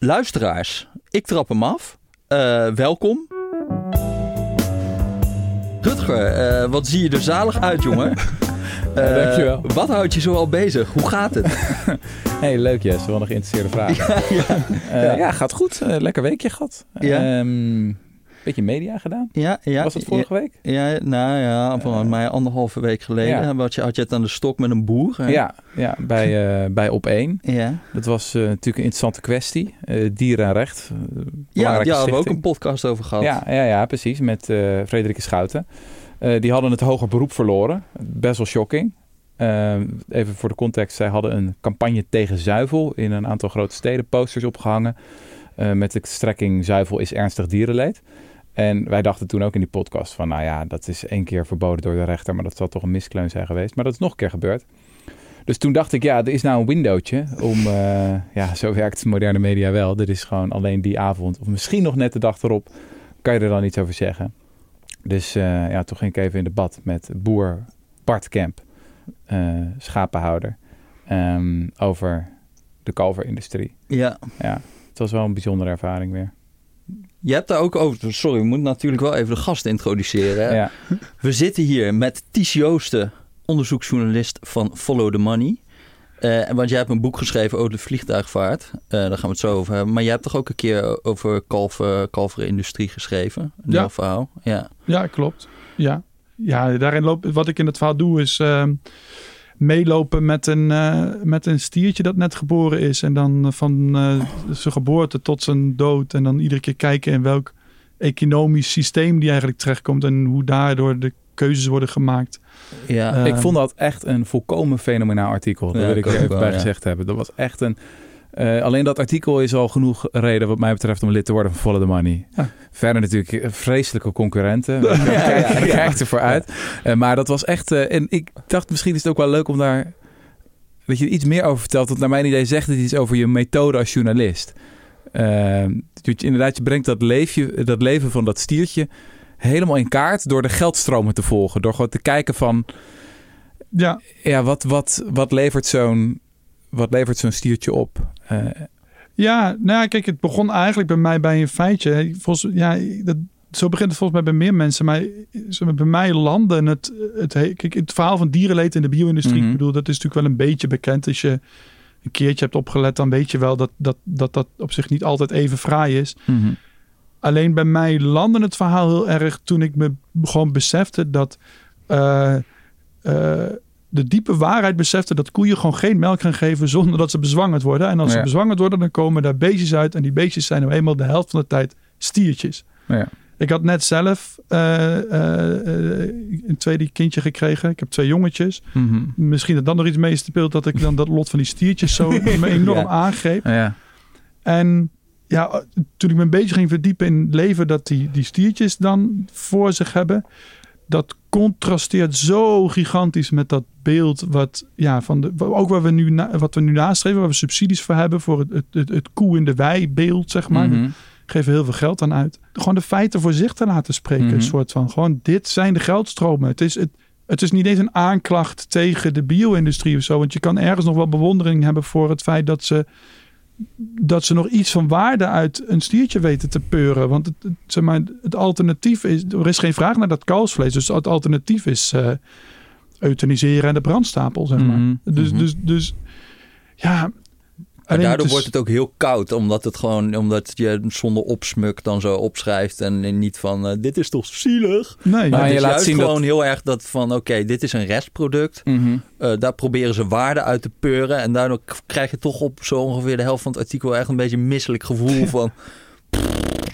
Luisteraars, ik trap hem af. Uh, welkom. Rutger, uh, wat zie je er zalig uit, jongen. Uh, dankjewel. Wat houdt je zo al bezig? Hoe gaat het? hey, leuk Jess. Wel een geïnteresseerde vraag. Ja, ja. Uh, ja gaat goed. Uh, lekker weekje gehad. Ja. Um, beetje media gedaan. Ja, ja. Was dat vorige ja, week? Ja, nou ja, van mij anderhalve week geleden. Ja. Had, je, had je het aan de stok met een boer? Hè? Ja, ja bij, uh, bij Op1. Ja. Dat was uh, natuurlijk een interessante kwestie. Uh, dieren en recht. ja, daar hebben we ook een podcast over gehad. Ja, ja, ja precies. Met Frederike Schouten. die hadden het hoger beroep verloren. Best wel shocking. even voor de context. Zij hadden een campagne tegen zuivel in een aantal grote steden. Posters opgehangen. met de strekking zuivel is ernstig dierenleed. En wij dachten toen ook in die podcast van, nou ja, dat is één keer verboden door de rechter, maar dat zal toch een miskleun zijn geweest. Maar dat is nog een keer gebeurd. Dus toen dacht ik, ja, er is nou een windowtje om, uh, ja, zo werkt moderne media wel. Er is gewoon alleen die avond, of misschien nog net de dag erop, kan je er dan iets over zeggen. Dus uh, ja, toen ging ik even in debat met boer Bart Kemp, uh, schapenhouder, um, over de kalverindustrie. Ja. Ja, het was wel een bijzondere ervaring weer. Je hebt daar ook over. Sorry, we moeten natuurlijk wel even de gast introduceren. Ja. We zitten hier met Ties Joosten, onderzoeksjournalist van Follow the Money. Uh, want jij hebt een boek geschreven over de vliegtuigvaart. Uh, daar gaan we het zo over hebben. Maar jij hebt toch ook een keer over kalver, kalverenindustrie geschreven? Een ja. verhaal. Ja. ja, klopt. Ja. ja, daarin loop, wat ik in het verhaal doe is... Uh, meelopen met een, uh, met een stiertje dat net geboren is. En dan van uh, zijn geboorte tot zijn dood. En dan iedere keer kijken in welk economisch systeem die eigenlijk terechtkomt. En hoe daardoor de keuzes worden gemaakt. Ja, uh, ik vond dat echt een volkomen fenomenaal artikel. Dat ja, wil ik er even wel, bij ja. gezegd hebben. Dat was echt een... Uh, alleen dat artikel is al genoeg reden wat mij betreft om lid te worden van Follow the Money. Ja. Verder natuurlijk vreselijke concurrenten. Ja, kijk, ja, kijk ervoor uit. Uh, maar dat was echt... Uh, en ik dacht misschien is het ook wel leuk om daar... Dat je er iets meer over vertelt. Want naar mijn idee zegt het iets over je methode als journalist. je, inderdaad, je brengt dat, leefje, dat leven van dat stiertje helemaal in kaart... door de geldstromen te volgen. Door gewoon te kijken van... Ja, ja wat, wat, wat levert zo'n wat levert zo'n stiertje op? Uh, ja, nou ja, kijk, het begon eigenlijk bij mij bij een feitje. Volgens, ja, dat, zo begint het volgens mij bij meer mensen. Maar bij mij landen het, het, kijk, het verhaal van dierenleed in de bio-industrie. Mm -hmm. Ik bedoel, dat is natuurlijk wel een beetje bekend. Als je een keertje hebt opgelet, dan weet je wel dat dat, dat, dat op zich niet altijd even fraai is. Mm -hmm. Alleen bij mij landde het verhaal heel erg toen ik me gewoon besefte dat... Uh, uh, de diepe waarheid besefte dat koeien gewoon geen melk gaan geven zonder dat ze bezwangerd worden. En als Ja. ze bezwangerd worden, dan komen daar beestjes uit. En die beestjes zijn nou eenmaal de helft van de tijd stiertjes. Ja. Ik had net zelf uh, uh, een tweede kindje gekregen. Ik heb twee jongetjes. Mhm. Misschien dat dan nog iets mee speelt dat ik dan dat lot van die stiertjes zo me enorm Ja. aangreep. Ja. En ja, toen ik me een beetje ging verdiepen in het leven dat die, die stiertjes dan voor zich hebben, dat contrasteert zo gigantisch met dat beeld wat, ja, van de, ook waar we nu, na, wat we nu nastreven, waar we subsidies voor hebben, voor het, het, het, het koe in de wei beeld, zeg maar. Mhm. We geven heel veel geld aan uit. Gewoon de feiten voor zich te laten spreken. Mhm. Een soort van, gewoon dit zijn de geldstromen. Het is, het, het is niet eens een aanklacht tegen de bio-industrie of zo. Want je kan ergens nog wel bewondering hebben voor het feit dat ze dat ze nog iets van waarde uit een stiertje weten te peuren. Want het, het, zeg maar, het alternatief is... Er is geen vraag naar dat kalfsvlees. Dus het alternatief is uh, euthaniseren en de brandstapel, zeg maar. Mhm, Dus, mhm. dus, dus ja... Maar daardoor is- wordt het ook heel koud, omdat het gewoon, omdat je zonder opsmuk dan zo opschrijft en niet van eh, dit is toch zielig. Nee, Maar Maar je is laat zien dat- gewoon heel erg dat van oké, dit is een restproduct. Mhm. Eh, daar proberen ze waarde uit te peuren. En daardoor krijg je toch op zo ongeveer de helft van het artikel echt een beetje een misselijk gevoel van.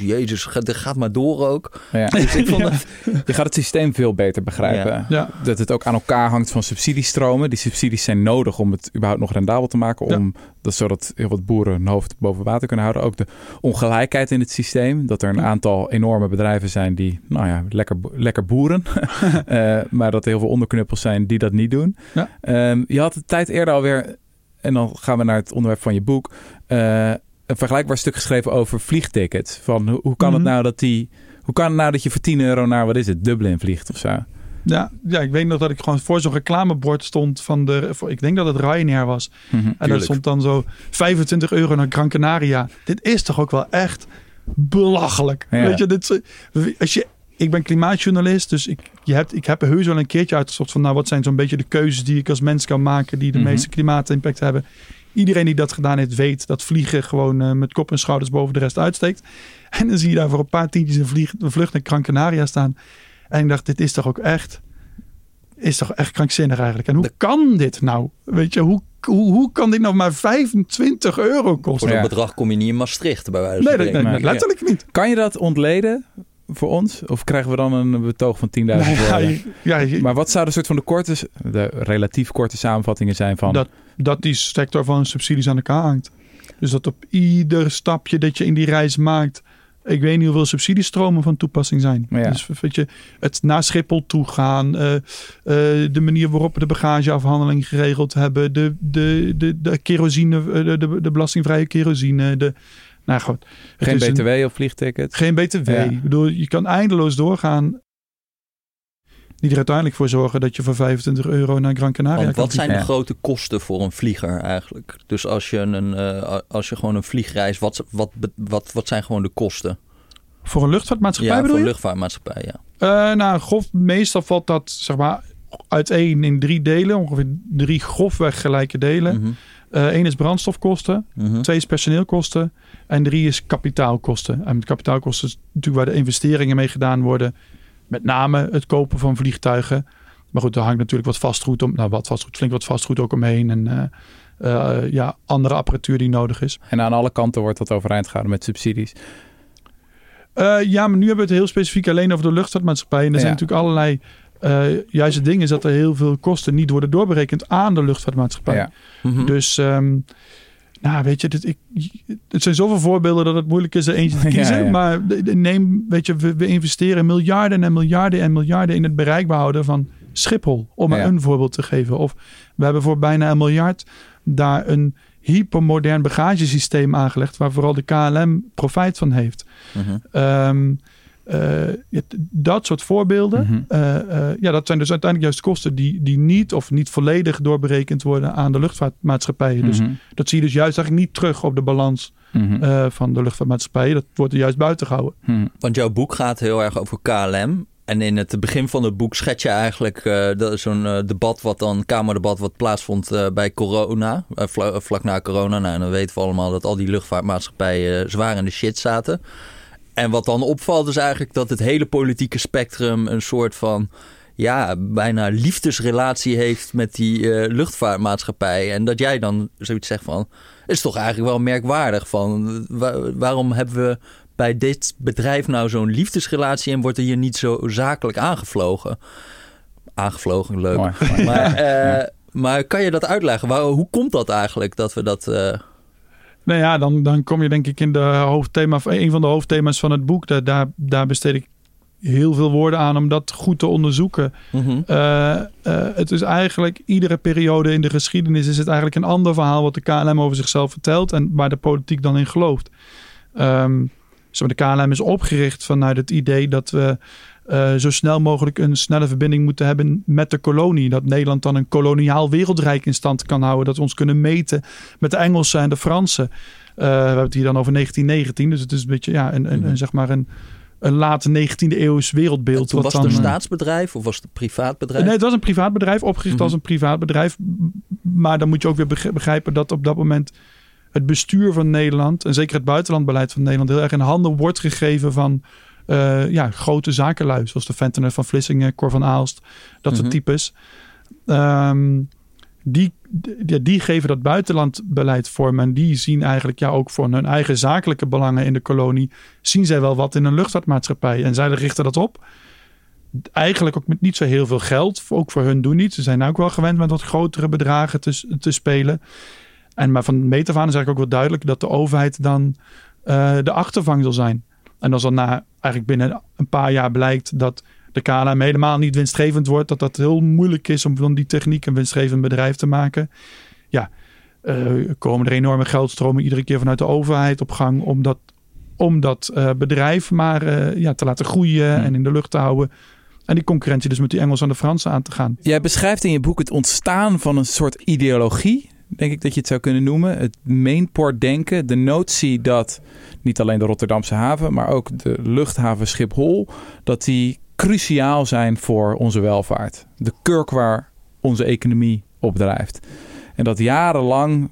Jezus, ga- dit gaat maar door ook. Ja. Dus ik vond het. Je gaat het systeem veel beter begrijpen. Ja. Ja. Dat het ook aan elkaar hangt van subsidiestromen. Die subsidies zijn nodig om het überhaupt nog rendabel te maken. Ja. Om, dat, zodat heel wat boeren hun hoofd boven water kunnen houden. Ook de ongelijkheid in het systeem. Dat er een aantal enorme bedrijven zijn die, nou ja, lekker, lekker boeren. Eh, maar dat er heel veel onderknuppels zijn die dat niet doen. Ja. Ehm, je had de tijd eerder alweer, en dan gaan we naar het onderwerp van je boek. eh, een vergelijkbaar stuk geschreven over vliegtickets. Van hoe, hoe kan het Mhm. nou dat die. Hoe kan het nou dat je voor 10 euro naar, wat is het, Dublin vliegt of zo? Ja, ja, ik weet nog dat ik gewoon voor zo'n reclamebord stond van de... Voor, ik denk dat het Ryanair was. Mhm. En Tuurlijk. stond dan zo 25 euro naar Gran Canaria. Dit is toch ook wel echt belachelijk. Ja. Weet je, dit, als je, ik ben klimaatjournalist, dus ik, je hebt, ik heb er heus wel een keertje uitgezocht van... nou, wat zijn zo'n beetje de keuzes die ik als mens kan maken... die de Mhm. meeste klimaatimpact hebben. Iedereen die dat gedaan heeft, weet dat vliegen gewoon eh, met kop en schouders boven de rest uitsteekt. En dan zie je daar voor een paar tientjes een, vlieg, een vlucht naar Gran Canaria staan. En ik dacht, dit is toch ook echt... Is toch echt krankzinnig eigenlijk. En hoe kan dit nou? Weet je, hoe, hoe, hoe kan dit nou maar 25 euro Voor kosten? dat Ja. bedrag kom je niet in Maastricht, bij wijze van Nee, dat, spreken. nee, Nee. letterlijk niet. Kan je dat ontleden voor ons? Of krijgen we dan een betoog van 10.000 Nee, ja, woorden? je- ja, Maar wat zouden soort van de korte, de relatief korte samenvattingen zijn van... Dat- dat die sector van subsidies aan elkaar hangt. Dus dat op ieder stapje dat je in die reis maakt... Ik weet niet hoeveel subsidiestromen van toepassing zijn. Ja. Dus weet je, het naar Schiphol toe gaan, eh, eh, de manier waarop we de bagageafhandeling geregeld hebben, de, de, de, de kerosine, eh, de, de, de belastingvrije kerosine, de, nou goed. geen een- btw op vliegtickets? geen BTW. Ja. Ik bedoel, je kan eindeloos doorgaan. Die er uiteindelijk voor zorgen dat je voor 25 euro naar Gran Canaria Want kan wat zijn de Ja. grote kosten voor een vlieger eigenlijk? Dus als je, een, eh, als je gewoon een vliegreis, wat, wat, wat, wat zijn gewoon de kosten? Voor een luchtvaartmaatschappij Ja, bedoel voor je? een luchtvaartmaatschappij, ja. Eh, nou, grof, meestal valt dat zeg maar uiteen in drie delen. Ongeveer drie grofweg gelijke delen. Mhm, Eén is brandstofkosten. mhm. Twee is personeelkosten. En drie is kapitaalkosten. En met kapitaalkosten is natuurlijk waar de investeringen mee gedaan worden. Met name het kopen van vliegtuigen. Maar goed, daar hangt natuurlijk wat vastgoed om. Nou, wat vastgoed, flink wat vastgoed ook omheen. En eh, eh, ja, andere apparatuur die nodig is. En aan alle kanten wordt dat overeind gehouden met subsidies. Eh, ja, maar nu hebben we het heel specifiek alleen over de luchtvaartmaatschappij. En er zijn natuurlijk allerlei. Eh juist het ding is dat er heel veel kosten niet worden doorberekend aan de luchtvaartmaatschappij. Ja. Mhm. Dus, ehm, nou weet je, dit, ik, het zijn zoveel voorbeelden dat het moeilijk is er eentje te Ja, kiezen. ja. Maar de- de- neem, weet je, we, we investeren miljarden en miljarden en miljarden in het bereikbaar houden van Schiphol. Om maar Ja. een voorbeeld te geven. Of we hebben voor bijna een miljard daar een hypermodern bagagesysteem aangelegd. Waar vooral de KLM profijt van heeft. Mhm. Ehm, eh, ja, dat soort voorbeelden. Mhm. eh, eh, ja, dat zijn dus uiteindelijk juist kosten die, die niet of niet volledig doorberekend worden aan de luchtvaartmaatschappijen. Dus Mhm. dat zie je dus juist eigenlijk niet terug op de balans Mhm. eh, van de luchtvaartmaatschappijen. Dat wordt er juist buiten gehouden. Want jouw boek gaat heel erg over KLM. En in het begin van het boek schets je eigenlijk eh, dat- zo'n eh, debat wat dan, kamerdebat wat plaatsvond eh, bij corona. eh, vla- vlak na corona. Nou, en dan weten we allemaal dat al die luchtvaartmaatschappijen eh, zwaar in de shit zaten. En wat dan opvalt is eigenlijk dat het hele politieke spectrum een soort van... Ja, bijna liefdesrelatie heeft met die eh, luchtvaartmaatschappij. En dat jij dan zoiets zegt van... is toch eigenlijk wel merkwaardig van... wa- waarom hebben we bij dit bedrijf nou zo'n liefdesrelatie... en wordt er hier niet zo zakelijk aangevlogen? Aangevlogen, leuk. Mooi, mooi. Maar, eh, maar kan je dat uitleggen? Waar, hoe komt dat eigenlijk dat we dat... eh, Nou ja, dan, dan kom je denk ik in de hoofdthema, een van de hoofdthema's van het boek. Daar, daar, daar besteed ik heel veel woorden aan om dat goed te onderzoeken. mhm. Eh, eh, het is eigenlijk iedere periode in de geschiedenis is het eigenlijk een ander verhaal wat de KLM over zichzelf vertelt en waar de politiek dan in gelooft. Zo, de KLM is opgericht vanuit het idee dat we eh, zo snel mogelijk een snelle verbinding moeten hebben met de kolonie. Dat Nederland dan een koloniaal wereldrijk in stand kan houden. Dat we ons kunnen meten met de Engelsen en de Fransen. Eh, we hebben het hier dan over 1919. Dus het is een beetje ja, een, een, Mhm. een, zeg maar een, een late 19e eeuws wereldbeeld. toen wat was het een staatsbedrijf of was het een privaat bedrijf? Nee, het was een privaat bedrijf, opgericht Mhm. als een privaat bedrijf. Maar dan moet je ook weer begri- begrijpen dat op dat moment het bestuur van Nederland, en zeker het buitenlandbeleid van Nederland, heel erg in handen wordt gegeven van eh, ja, grote zakenlui. Zoals de Ventenen van Vlissingen, Cor van Aalst, dat Mhm. soort types. Ehm, die, die, die geven dat buitenlandbeleid vorm. En die zien eigenlijk ja, ook voor hun eigen zakelijke belangen in de kolonie. zien zij wel wat in een luchtvaartmaatschappij. En zij richten dat op. Eigenlijk ook met niet zo heel veel geld. Ook voor hun doen niet. Ze zijn ook wel gewend met wat grotere bedragen te, te spelen. En maar van meet af aan is eigenlijk ook wel duidelijk dat de overheid dan eh, de achtervang zal zijn. En als dan na eigenlijk binnen een paar jaar blijkt dat de KLM helemaal niet winstgevend wordt, dat dat heel moeilijk is om van die techniek een winstgevend bedrijf te maken. Ja, eh, komen er enorme geldstromen iedere keer vanuit de overheid op gang om dat, om dat eh, bedrijf maar eh, ja, te laten groeien Hmm. en in de lucht te houden. En die concurrentie dus met die Engelsen en de Fransen aan te gaan. Jij beschrijft in je boek het ontstaan van een soort ideologie, denk ik dat je het zou kunnen noemen. Het mainport denken, de notie dat niet alleen de Rotterdamse haven, maar ook de luchthaven Schiphol, dat die cruciaal zijn voor onze welvaart. De kurk waar onze economie op drijft. En dat jarenlang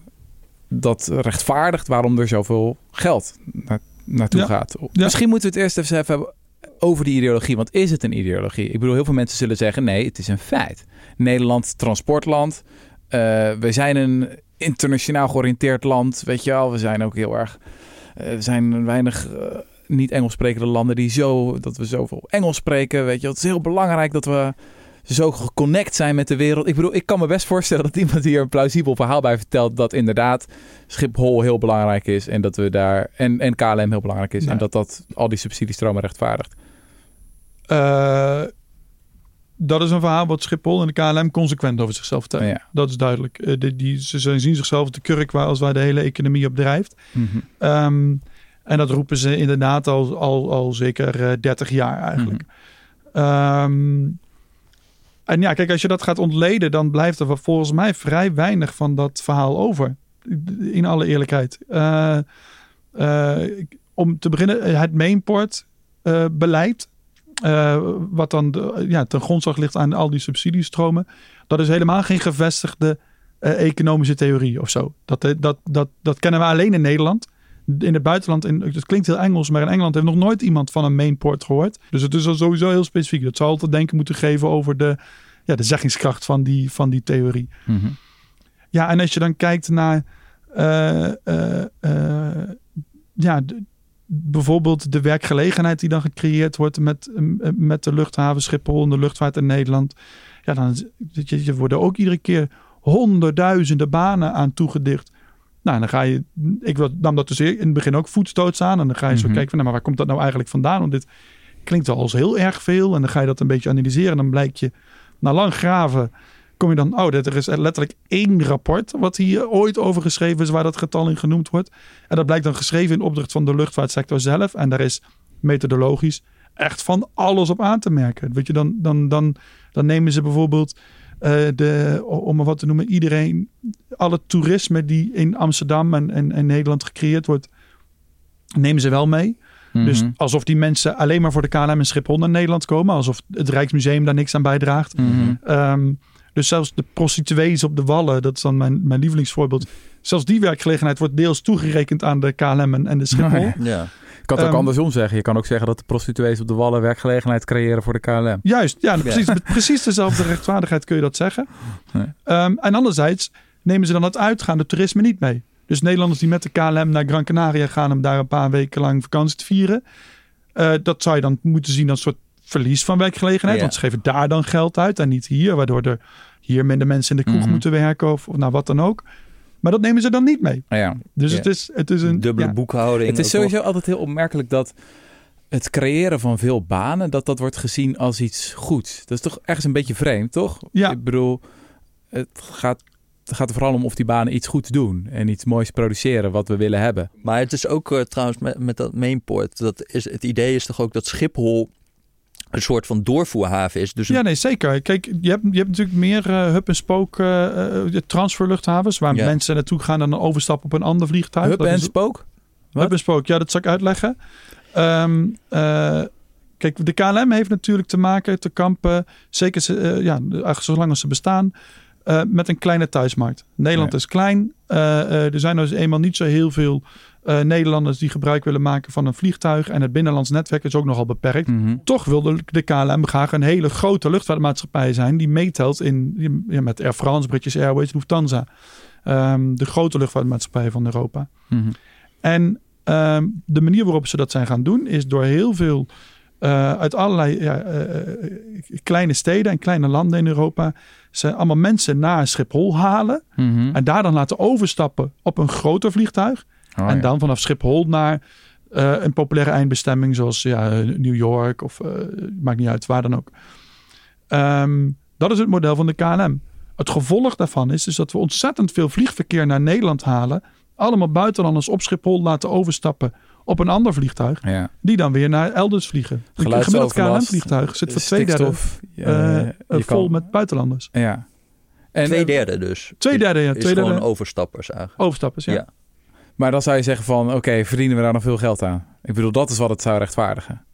dat rechtvaardigt waarom er zoveel geld na, naartoe Ja. gaat. Ja. Misschien moeten we het eerst even hebben over die ideologie. Want is het een ideologie? Ik bedoel, heel veel mensen zullen zeggen: nee, het is een feit. Nederland, transportland. Eh, we zijn een internationaal georiënteerd land. Weet je wel, we zijn ook heel erg. eh, we zijn weinig. eh, niet Engels sprekende landen die zo. dat we zoveel Engels spreken. Weet je, het is heel belangrijk dat we zo geconnect zijn met de wereld. Ik bedoel, ik kan me best voorstellen dat iemand hier een plausibel verhaal bij vertelt. dat inderdaad Schiphol heel belangrijk is. en dat we daar. en, en KLM heel belangrijk is. En dat dat al die subsidiestromen rechtvaardigt. Eh, dat is een verhaal wat Schiphol en de KLM consequent over zichzelf vertellen. Ja. Dat is duidelijk. Eh, die, die, ze zien zichzelf de kurk waar, als waar de hele economie op drijft. Mhm. Ehm, en dat roepen ze inderdaad al, al, al zeker eh, 30 jaar eigenlijk. Ehm, en ja, kijk, als je dat gaat ontleden, dan blijft er volgens mij vrij weinig van dat verhaal over. In alle eerlijkheid. Eh, om te beginnen, het mainport beleid. Eh, wat dan de, ja, ten grondslag ligt aan al die subsidiestromen. Dat is helemaal geen gevestigde eh, economische theorie of zo. Dat, eh, dat, dat, dat kennen we alleen in Nederland. In het buitenland, in, het klinkt heel Engels, maar in Engeland heeft nog nooit iemand van een mainport gehoord. Dus het is al sowieso heel specifiek. Dat zou altijd denken moeten geven over de, ja, de zeggingskracht van die, van die theorie. Mhm. Ja, en als je dan kijkt naar ja, de- bijvoorbeeld de werkgelegenheid die dan gecreëerd wordt met, eh, met de luchthaven Schiphol en de luchtvaart in Nederland. Ja, dan je, je worden ook iedere keer honderdduizenden banen aan toegedicht. Nou, en dan ga je, ik nam dat dus in het begin ook voetstoots aan. En dan ga je zo Mhm. kijken van, nou, maar waar komt dat nou eigenlijk vandaan? Want dit klinkt al als heel erg veel. En dan ga je dat een beetje analyseren. En dan blijkt je, na lang graven, kom je dan, oh, dit- er is letterlijk één rapport wat hier ooit over geschreven is, waar dat getal in genoemd wordt. En dat blijkt dan geschreven in opdracht van de luchtvaartsector zelf. En daar is methodologisch echt van alles op aan te merken. Weet je, dan, dan, dan, dan nemen ze bijvoorbeeld eh, de, om maar wat te noemen, iedereen, alle toerisme die in Amsterdam en, en, en Nederland gecreëerd wordt, nemen ze wel mee. Dus Mhm. alsof die mensen alleen maar voor de KLM en Schiphol naar Nederland komen. Alsof het Rijksmuseum daar niks aan bijdraagt. Mhm. Ehm, dus zelfs de prostituees op de Wallen, dat is dan mijn, mijn lievelingsvoorbeeld. Zelfs die werkgelegenheid wordt deels toegerekend aan de KLM en, en de Schiphol. Oh ja. Ja. Ik kan het ook Ehm, andersom zeggen. Je kan ook zeggen dat de prostituees op de wallen werkgelegenheid creëren voor de KLM. Juist, ja, precies, met precies dezelfde rechtvaardigheid kun je dat zeggen. Nee. Ehm, en anderzijds nemen ze dan het uitgaande toerisme niet mee. Dus Nederlanders die met de KLM naar Gran Canaria gaan om daar een paar weken lang vakantie te vieren. eh, dat zou je dan moeten zien als een soort verlies van werkgelegenheid. Ja. Want ze geven daar dan geld uit en niet hier. Waardoor er hier minder mensen in de kroeg Mhm. moeten werken of, of nou wat dan ook. Maar dat nemen ze dan niet mee. Ja. Dus Ja. het, is, het is een... Dubbele ja. boekhouding. Het is sowieso altijd heel opmerkelijk dat het creëren van veel banen, dat dat wordt gezien als iets goeds. Dat is toch ergens een beetje vreemd, toch? Ja. Ik bedoel, het gaat, het gaat er vooral om of die banen iets goeds doen en iets moois produceren wat we willen hebben. Maar het is ook eh, trouwens met, met dat mainport. Dat is, het idee is toch ook dat Schiphol een soort van doorvoerhaven is. Dus een- Ja, nee, zeker. Kijk, je hebt, je hebt natuurlijk meer eh hub-en-spook eh, eh, transferluchthavens... waar Ja. mensen naartoe gaan en dan overstappen op een ander vliegtuig. Hub en spook? Wat? Hub-en-spook, ja, dat zal ik uitleggen. Ehm, eh, kijk, de KLM heeft natuurlijk te maken, te kampen... zeker ze, ja, eigenlijk zolang als ze bestaan... met een kleine thuismarkt. Nederland Ja. is klein. Er zijn dus eenmaal niet zo heel veel eh, Nederlanders... die gebruik willen maken van een vliegtuig... en het binnenlands netwerk is ook nogal beperkt. Mhm. Toch wilde de KLM graag een hele grote luchtvaartmaatschappij zijn die meetelt in, ja, met Air France, British Airways, Lufthansa. Ehm, de grote luchtvaartmaatschappij van Europa. Mhm. En ehm, de manier waarop ze dat zijn gaan doen is door heel veel eh, uit allerlei ja, eh, kleine steden en kleine landen in Europa ze allemaal mensen naar Schiphol halen Mhm. en daar dan laten overstappen op een groter vliegtuig. Oh, en ja. dan vanaf Schiphol naar eh, een populaire eindbestemming zoals ja, New York of eh, maakt niet uit waar dan ook. Ehm, dat is het model van de KLM. Het gevolg daarvan is dus dat we ontzettend veel vliegverkeer naar Nederland halen allemaal buitenlanders op Schiphol laten overstappen op een ander vliegtuig. Ja. Die dan weer naar elders vliegen. Een gemiddeld KLM-vliegtuig zit voor twee derde je vol kan- met buitenlanders. Ja. En, Twee derde dus. Twee derde, ja. Is Twee gewoon derde overstappers eigenlijk. overstappers, ja. Ja. Maar dan zou je zeggen van, oké, verdienen we daar nog veel geld aan? Ik bedoel, dat is wat het zou rechtvaardigen.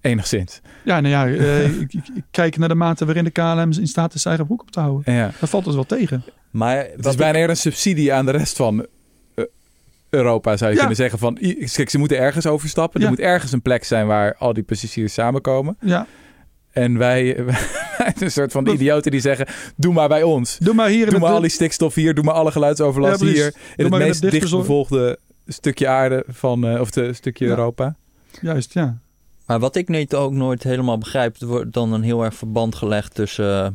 Enigszins. Ja, nou ja, eh, ik, ik- ik kijk naar de mate waarin de KLM in staat is zijn eigen broek op te houden. Ja. Dat valt dus wel tegen. Maar Het is ik- bijna eerder een subsidie aan de rest van eh, Europa, zou je Ja. kunnen zeggen. Van, kijk, ze moeten ergens overstappen. Ja. Er moet ergens een plek zijn waar al die passagiers samenkomen. Ja, En wij, een soort van idioten die zeggen, doe maar bij ons. doe maar hier in Doe maar het- al die stikstof hier, doe maar alle geluidsoverlast Ja, hier. Doe In het in meest het dichtbevolkde stukje aarde van, eh, of de stukje Ja. Europa. Juist, ja. Maar wat ik niet, ook nooit helemaal begrijp, er wordt dan een heel erg verband gelegd tussen eh,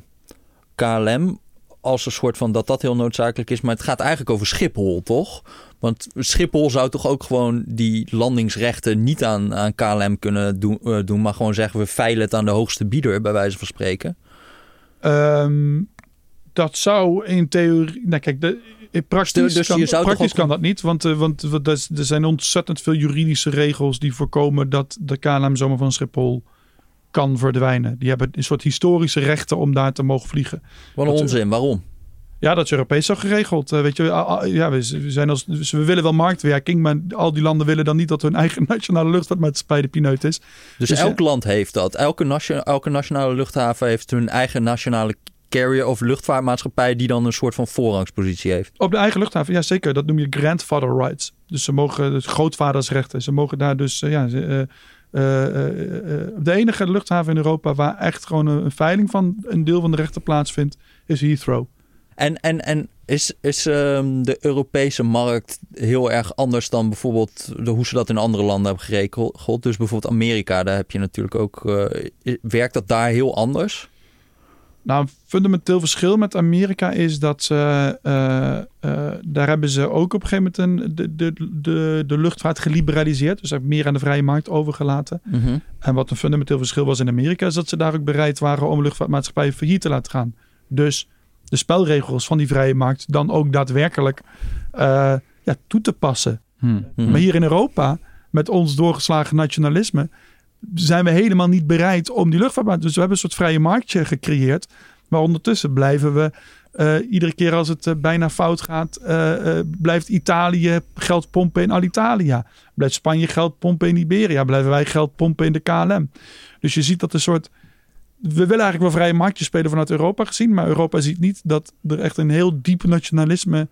KLM als een soort van dat dat heel noodzakelijk is. Maar het gaat eigenlijk over Schiphol, toch? Want Schiphol zou toch ook gewoon die landingsrechten niet aan, aan KLM kunnen doen, eh, doen, maar gewoon zeggen we veilen het aan de hoogste bieder, bij wijze van spreken. Ehm, dat zou in theorie... Nou kijk, de, in praktisch, Dus kan, zou toch praktisch kan dat niet. Want, eh, want, want er er zijn ontzettend veel juridische regels die voorkomen dat de KLM zomaar van Schiphol kan verdwijnen. Die hebben een soort historische rechten om daar te mogen vliegen. Wat een Dat- onzin, waarom? Ja, dat is Europees zo geregeld. Eh, weet je, ja, we, zijn als, dus we willen wel marktwerking, maar al die landen willen dan niet dat hun eigen nationale luchtvaartmaatschappij de pineut is. Dus, Dus, elk land heeft dat. Elke, nation, elke nationale luchthaven heeft hun eigen nationale carrier of luchtvaartmaatschappij die dan een soort van voorrangspositie heeft. Op de eigen luchthaven, ja zeker. Dat noem je grandfather rights. Dus ze mogen, dus grootvadersrechten. Ze mogen daar dus, eh, ja, eh, de enige luchthaven in Europa waar echt gewoon een, een veiling van een deel van de rechten plaatsvindt, is Heathrow. En, en, en is, is ehm, de Europese markt heel erg anders dan bijvoorbeeld de, hoe ze dat in andere landen hebben geregeld? Dus bijvoorbeeld Amerika, daar heb je natuurlijk ook. eh, werkt dat daar heel anders? Nou, een fundamenteel verschil met Amerika is dat ze, eh, eh, daar hebben ze ook op een gegeven moment een, de, de, de, de luchtvaart geliberaliseerd. Dus hebben meer aan de vrije markt overgelaten. En wat een fundamenteel verschil was in Amerika, is dat ze daar ook bereid waren om luchtvaartmaatschappijen failliet te laten gaan. Dus de spelregels van die vrije markt dan ook daadwerkelijk eh, ja, toe te passen. Hm. Mhm. Maar hier in Europa, met ons doorgeslagen nationalisme, zijn we helemaal niet bereid om die luchtvaart. Dus we hebben een soort vrije marktje gecreëerd. Maar ondertussen blijven we eh, iedere keer als het eh, bijna fout gaat, eh, eh, blijft Italië geld pompen in Alitalia. Blijft Spanje geld pompen in Iberia. Blijven wij geld pompen in de KLM. Dus je ziet dat een soort. We willen eigenlijk wel vrije marktje spelen vanuit Europa gezien. Maar Europa ziet niet dat er echt een heel diep nationalisme.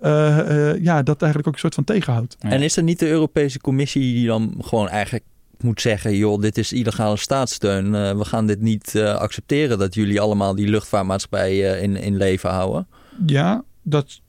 eh, eh, ja, dat eigenlijk ook een soort van tegenhoudt. Ja. En is er niet de Europese Commissie die dan gewoon eigenlijk moet zeggen: joh, dit is illegale staatssteun. eh, we gaan dit niet eh, accepteren dat jullie allemaal die luchtvaartmaatschappij eh, in, in leven houden. Ja, dat.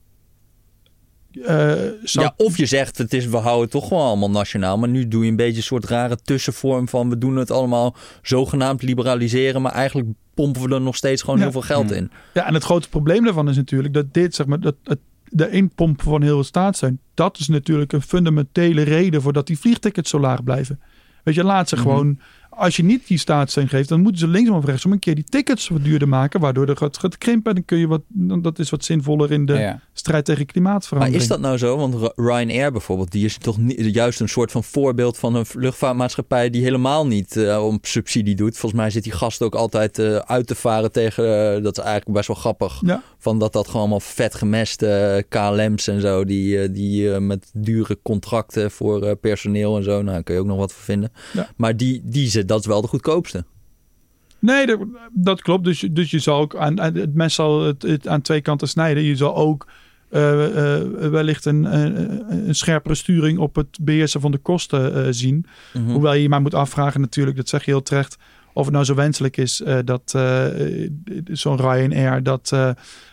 Eh, zou, Ja, of je zegt het is, we houden het toch gewoon allemaal nationaal. Maar nu doe je een beetje een soort rare tussenvorm van we doen het allemaal zogenaamd liberaliseren. Maar eigenlijk pompen we er nog steeds gewoon Ja. heel veel geld Hmm. in. ja, en het grote probleem daarvan is natuurlijk dat dit, zeg maar, dat het, de inpompen van heel de staatssteun, dat is natuurlijk een fundamentele reden voor dat die vliegtickets zo laag blijven. Weet je, laat ze Mhm. gewoon, als je niet die staatssteun geeft, dan moeten ze linksom of rechtsom een keer die tickets wat duurder maken, waardoor er gaat, gaat krimpen. En dan kun je wat, dat is wat zinvoller in de Ja. strijd tegen Maar klimaatverandering. is dat nou zo? Want Ry- Ryanair bijvoorbeeld, die is toch niet, juist een soort van voorbeeld van een luchtvaartmaatschappij die helemaal niet eh, om subsidie doet. Volgens mij zit die gast ook altijd eh, uit te varen tegen, eh, dat is eigenlijk best wel grappig, Ja. van dat dat gewoon allemaal vet gemeste KLM's en zo, die, die met dure contracten voor personeel en zo, nou daar kun je ook nog wat voor vinden. Ja. Maar die, die dat is wel de goedkoopste. Nee, dat, dat klopt. Dus, je- dus je zal ook aan, aan- het mes zal het, het aan twee kanten snijden. Je zal ook eh, eh, wellicht een, een, een scherpere sturing op het beheersen van de kosten eh, zien. Mhm. Hoewel je je maar moet afvragen natuurlijk, dat zeg je heel terecht, of het nou zo wenselijk is eh, dat eh, zo'n Ryanair dat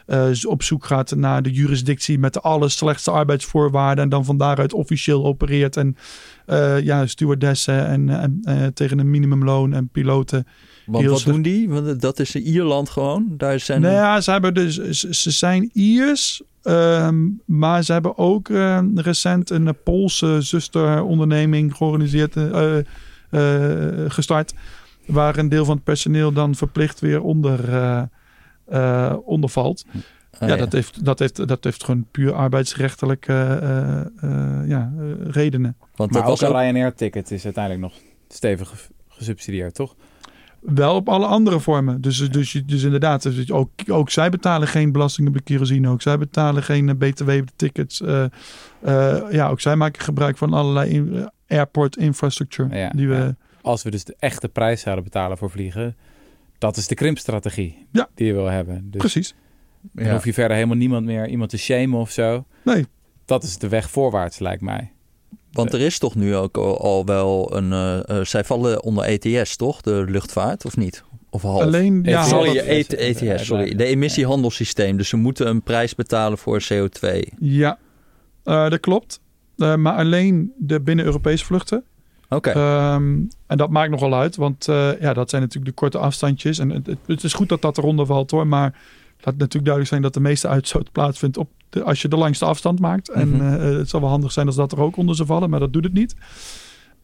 eh, op zoek gaat naar de jurisdictie met de allerslechtste arbeidsvoorwaarden en dan van daaruit officieel opereert en ja, stewardessen en, en tegen een minimumloon en piloten. Want wat doen die? Want dat is in Ierland gewoon. Daar zijn Nou ja, ze, hebben dus, ze, zijn Iers, ehm, maar ze hebben ook eh, recent een Poolse zusteronderneming georganiseerd, eh, gestart. Waar een deel van het personeel dan verplicht weer onder, eh, eh, onder valt. Oh, ja, Dat, heeft, dat, heeft, dat heeft gewoon puur arbeidsrechtelijke eh, eh, ja, redenen. Want Maar ook was een. Ryanair-ticket is uiteindelijk nog stevig ge- gesubsidieerd, toch? Wel op alle andere vormen. Dus, dus, je- dus inderdaad, dus ook, ook zij betalen geen belasting op de kerosine. Ook zij betalen geen btw op de tickets. Eh, eh, ja, ook zij maken gebruik van allerlei in- airport infrastructure. Ja, die we, ja. Als we dus de echte prijs zouden betalen voor vliegen, dat is de krimpstrategie Ja. die je wil hebben. Dus Precies. dan Ja. hoef je verder helemaal niemand meer iemand te shamen of zo. Nee, Dat is de weg voorwaarts, lijkt mij. Want er is toch nu ook al, wel een... eh, eh, zij vallen onder ETS, toch? De luchtvaart, of niet? Of half? alleen... Ja, ETS. sorry, ETS, sorry. ja. De emissiehandelssysteem. Dus ze moeten een prijs betalen voor CO2. ja Eh, dat klopt. Maar alleen de binnen-Europese vluchten. Oké. Ehm, en dat maakt nogal uit, want eh, ja, dat zijn natuurlijk de korte afstandjes. En het, het- is goed dat dat eronder valt hoor, maar laat natuurlijk duidelijk zijn dat de meeste uitstoot plaatsvindt op de, als je de langste afstand maakt. En Mhm. eh, het zal wel handig zijn als dat er ook onder zou vallen, maar dat doet het niet.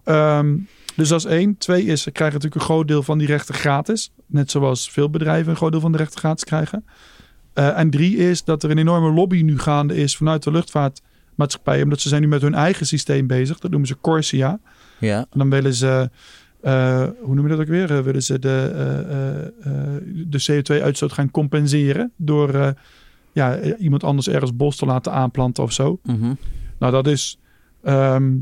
Ehm, dus dat is één. Twee is, ze krijgen natuurlijk een groot deel van die rechten gratis. Net zoals veel bedrijven een groot deel van de rechten gratis krijgen. Eh, en drie is dat er een enorme lobby nu gaande is vanuit de luchtvaartmaatschappij. Omdat ze zijn nu met hun eigen systeem bezig. Dat noemen ze Corsia. Ja. En dan willen ze, eh, hoe noem je dat ook weer? Eh, willen ze de, eh, eh, eh, de CO2-uitstoot gaan compenseren door eh, ja, eh, iemand anders ergens bos te laten aanplanten of zo. Mhm. Nou, dat is, ehm,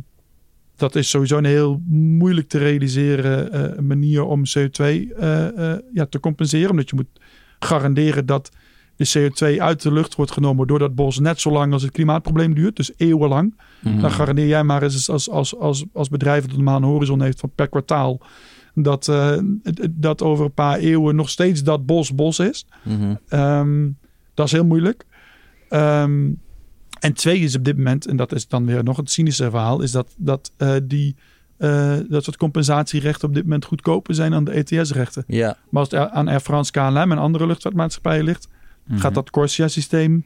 dat is sowieso een heel moeilijk te realiseren eh, manier om CO2 eh, eh, ja, te compenseren. Omdat je moet garanderen dat de CO2 uit de lucht wordt genomen door dat bos net zo lang als het klimaatprobleem duurt. Dus eeuwenlang. Mhm. Dan garandeer jij maar eens als, als, als, als bedrijf dat een horizon heeft van per kwartaal. Dat, eh, dat over een paar eeuwen nog steeds dat bos bos is. Mhm. Ehm, dat is heel moeilijk. Ehm, en twee is op dit moment, en dat is dan weer nog het cynische verhaal, is dat, dat, eh, die, eh, dat soort compensatierechten op dit moment goedkoper zijn dan de ETS-rechten. Ja. Maar als het aan Air France, KLM en andere luchtvaartmaatschappijen ligt, gaat dat Corsia-systeem